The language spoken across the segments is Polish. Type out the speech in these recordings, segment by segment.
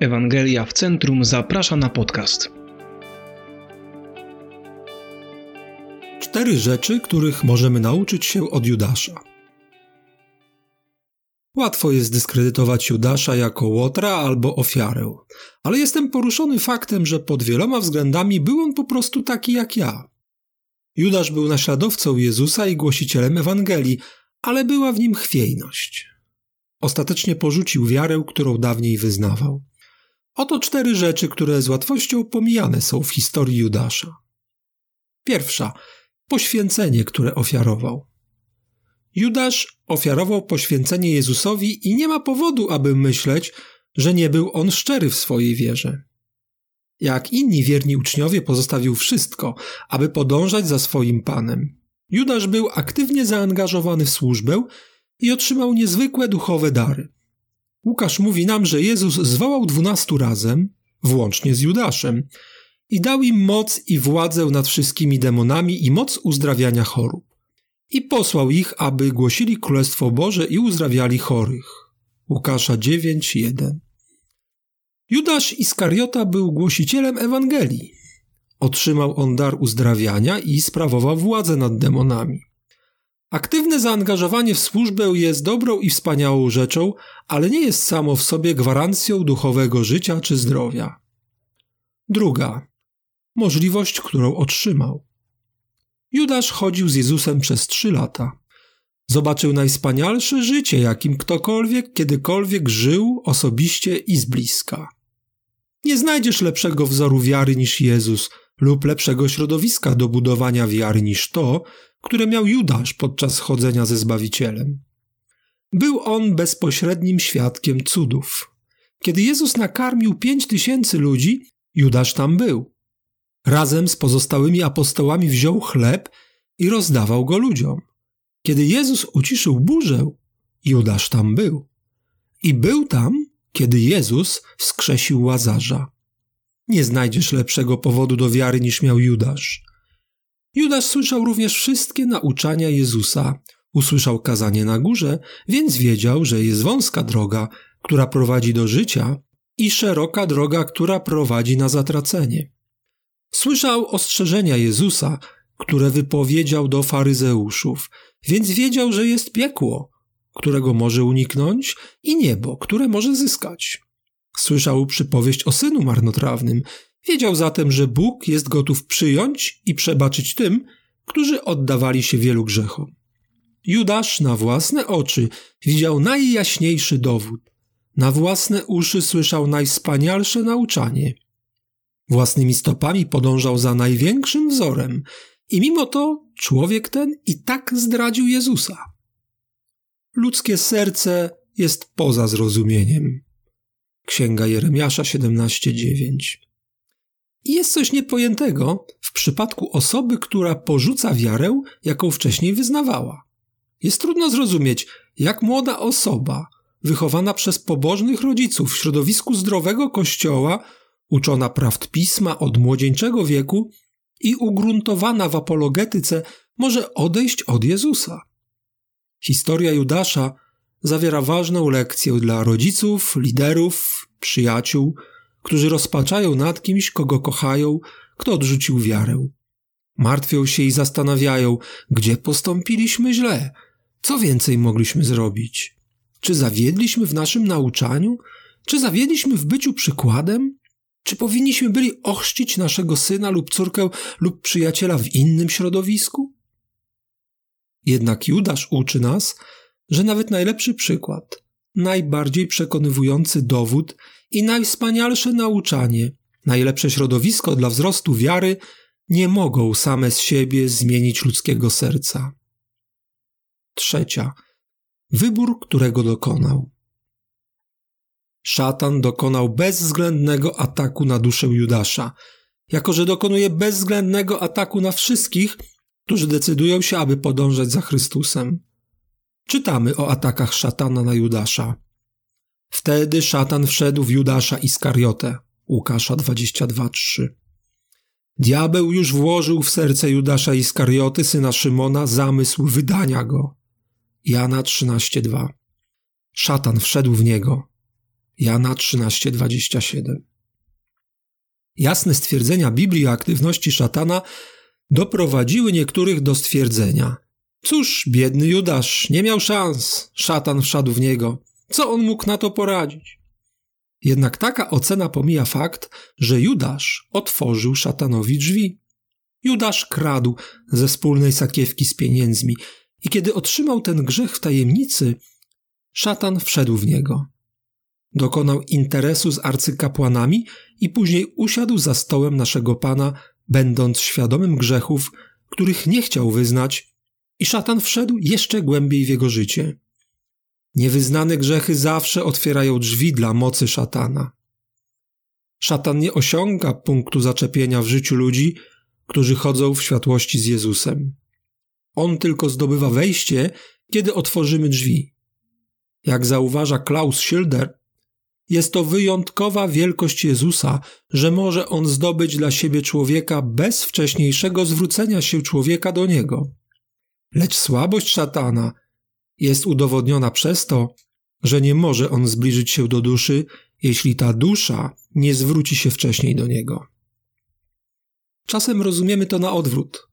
Ewangelia w Centrum zaprasza na podcast. Cztery rzeczy, których możemy nauczyć się od Judasza. Łatwo jest dyskredytować Judasza jako łotra albo ofiarę, ale jestem poruszony faktem, że pod wieloma względami był on po prostu taki jak ja. Judasz był naśladowcą Jezusa i głosicielem Ewangelii, ale była w nim chwiejność. Ostatecznie porzucił wiarę, którą dawniej wyznawał. Oto cztery rzeczy, które z łatwością pomijane są w historii Judasza. Pierwsza poświęcenie, które ofiarował. Judasz ofiarował poświęcenie Jezusowi i nie ma powodu, aby myśleć, że nie był on szczery w swojej wierze. Jak inni wierni uczniowie pozostawił wszystko, aby podążać za swoim Panem. Judasz był aktywnie zaangażowany w służbę i otrzymał niezwykłe duchowe dary. Łukasz mówi nam, że Jezus zwołał dwunastu razem, włącznie z Judaszem, i dał im moc i władzę nad wszystkimi demonami i moc uzdrawiania chorób. I posłał ich, aby głosili Królestwo Boże i uzdrawiali chorych. Łukasza 9:1. Judasz Iskariota był głosicielem Ewangelii. Otrzymał on dar uzdrawiania i sprawował władzę nad demonami. Aktywne zaangażowanie w służbę jest dobrą i wspaniałą rzeczą, ale nie jest samo w sobie gwarancją duchowego życia czy zdrowia. Druga możliwość, którą otrzymał. Judasz chodził z Jezusem przez trzy lata. Zobaczył najwspanialsze życie, jakim ktokolwiek kiedykolwiek żył osobiście i z bliska. Nie znajdziesz lepszego wzoru wiary niż Jezus lub lepszego środowiska do budowania wiary niż to, które miał Judasz podczas chodzenia ze Zbawicielem. Był on bezpośrednim świadkiem cudów. Kiedy Jezus nakarmił pięć tysięcy ludzi, Judasz tam był. Razem z pozostałymi apostołami wziął chleb i rozdawał go ludziom. Kiedy Jezus uciszył burzę, Judasz tam był. I był tam, kiedy Jezus wskrzesił łazarza. Nie znajdziesz lepszego powodu do wiary niż miał Judasz. Judasz słyszał również wszystkie nauczania Jezusa, usłyszał kazanie na górze, więc wiedział, że jest wąska droga, która prowadzi do życia i szeroka droga, która prowadzi na zatracenie. Słyszał ostrzeżenia Jezusa, które wypowiedział do faryzeuszów, więc wiedział, że jest piekło, którego może uniknąć, i niebo, które może zyskać. Słyszał przypowieść o synu marnotrawnym, wiedział zatem, że Bóg jest gotów przyjąć i przebaczyć tym, którzy oddawali się wielu grzechom. Judasz na własne oczy widział najjaśniejszy dowód, na własne uszy słyszał najwspanialsze nauczanie – Własnymi stopami podążał za największym wzorem i mimo to człowiek ten i tak zdradził Jezusa. Ludzkie serce jest poza zrozumieniem. Księga Jeremiasza 17:9. I jest coś niepojętego w przypadku osoby, która porzuca wiarę, jaką wcześniej wyznawała. Jest trudno zrozumieć, jak młoda osoba, wychowana przez pobożnych rodziców w środowisku zdrowego kościoła, uczona prawd pisma od młodzieńczego wieku i ugruntowana w apologetyce, może odejść od Jezusa. Historia Judasza zawiera ważną lekcję dla rodziców, liderów, przyjaciół, którzy rozpaczają nad kimś, kogo kochają, kto odrzucił wiarę. Martwią się i zastanawiają, gdzie postąpiliśmy źle, co więcej mogliśmy zrobić. Czy zawiedliśmy w naszym nauczaniu? Czy zawiedliśmy w byciu przykładem? Czy powinniśmy byli ochrzcić naszego syna lub córkę lub przyjaciela w innym środowisku? Jednak Judasz uczy nas, że nawet najlepszy przykład, najbardziej przekonywujący dowód i najwspanialsze nauczanie, najlepsze środowisko dla wzrostu wiary nie mogą same z siebie zmienić ludzkiego serca. Trzecia. Wybór, którego dokonał. Szatan dokonał bezwzględnego ataku na duszę Judasza, jako że dokonuje bezwzględnego ataku na wszystkich, którzy decydują się, aby podążać za Chrystusem. Czytamy o atakach szatana na Judasza. Wtedy szatan wszedł w Judasza Iskariotę. Łukasza 22:3. Diabeł już włożył w serce Judasza Iskarioty, syna Szymona, zamysł wydania go. Jana 13:2. Szatan wszedł w niego Jana 13:27. Jasne stwierdzenia Biblii o aktywności szatana doprowadziły niektórych do stwierdzenia: Cóż, biedny Judasz, nie miał szans, szatan wszedł w niego. Co on mógł na to poradzić? Jednak taka ocena pomija fakt, że Judasz otworzył szatanowi drzwi. Judasz kradł ze wspólnej sakiewki z pieniędzmi i kiedy otrzymał ten grzech w tajemnicy, szatan wszedł w niego. Dokonał interesu z arcykapłanami i później usiadł za stołem naszego Pana, będąc świadomym grzechów, których nie chciał wyznać, i szatan wszedł jeszcze głębiej w jego życie. Niewyznane grzechy zawsze otwierają drzwi dla mocy szatana. Szatan nie osiąga punktu zaczepienia w życiu ludzi, którzy chodzą w światłości z Jezusem. On tylko zdobywa wejście, kiedy otworzymy drzwi. Jak zauważa Klaus Schilder, jest to wyjątkowa wielkość Jezusa, że może on zdobyć dla siebie człowieka bez wcześniejszego zwrócenia się człowieka do niego. Lecz słabość szatana jest udowodniona przez to, że nie może on zbliżyć się do duszy, jeśli ta dusza nie zwróci się wcześniej do niego. Czasem rozumiemy to na odwrót.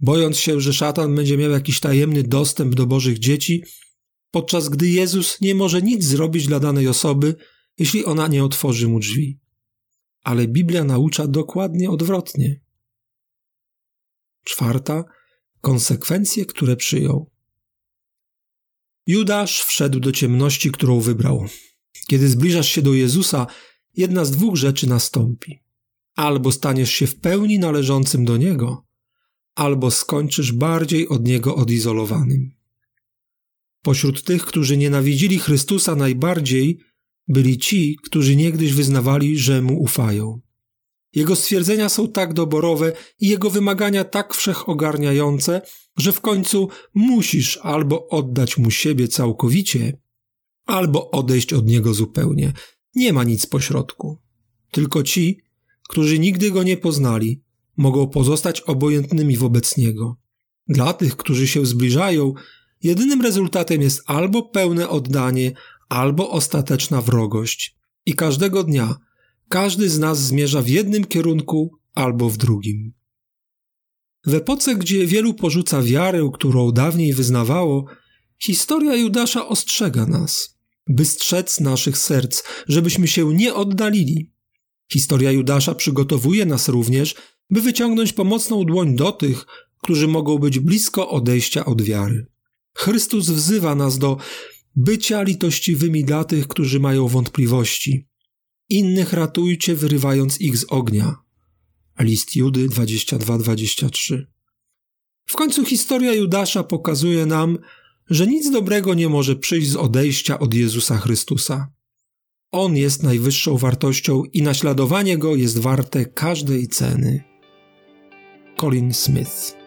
Bojąc się, że szatan będzie miał jakiś tajemny dostęp do Bożych dzieci, podczas gdy Jezus nie może nic zrobić dla danej osoby, jeśli ona nie otworzy mu drzwi. Ale Biblia naucza dokładnie odwrotnie. Czwarta, konsekwencje, które przyjął. Judasz wszedł do ciemności, którą wybrał. Kiedy zbliżasz się do Jezusa, jedna z dwóch rzeczy nastąpi. Albo staniesz się w pełni należącym do Niego, albo skończysz bardziej od Niego odizolowanym. Pośród tych, którzy nienawidzili Chrystusa najbardziej, byli ci, którzy niegdyś wyznawali, że Mu ufają. Jego stwierdzenia są tak doborowe i jego wymagania tak wszechogarniające, że w końcu musisz albo oddać mu siebie całkowicie, albo odejść od niego zupełnie. Nie ma nic pośrodku. Tylko ci, którzy nigdy go nie poznali, mogą pozostać obojętnymi wobec niego. Dla tych, którzy się zbliżają, jedynym rezultatem jest albo pełne oddanie, albo ostateczna wrogość. I każdego dnia każdy z nas zmierza w jednym kierunku albo w drugim. W epoce, gdzie wielu porzuca wiarę, którą dawniej wyznawało, historia Judasza ostrzega nas, by strzec naszych serc, żebyśmy się nie oddalili. Historia Judasza przygotowuje nas również, by wyciągnąć pomocną dłoń do tych, którzy mogą być blisko odejścia od wiary. Chrystus wzywa nas do bycia litościwymi dla tych, którzy mają wątpliwości. Innych ratujcie, wyrywając ich z ognia. List Judy 22-23. W końcu historia Judasza pokazuje nam, że nic dobrego nie może przyjść z odejścia od Jezusa Chrystusa. On jest najwyższą wartością i naśladowanie go jest warte każdej ceny. Colin Smith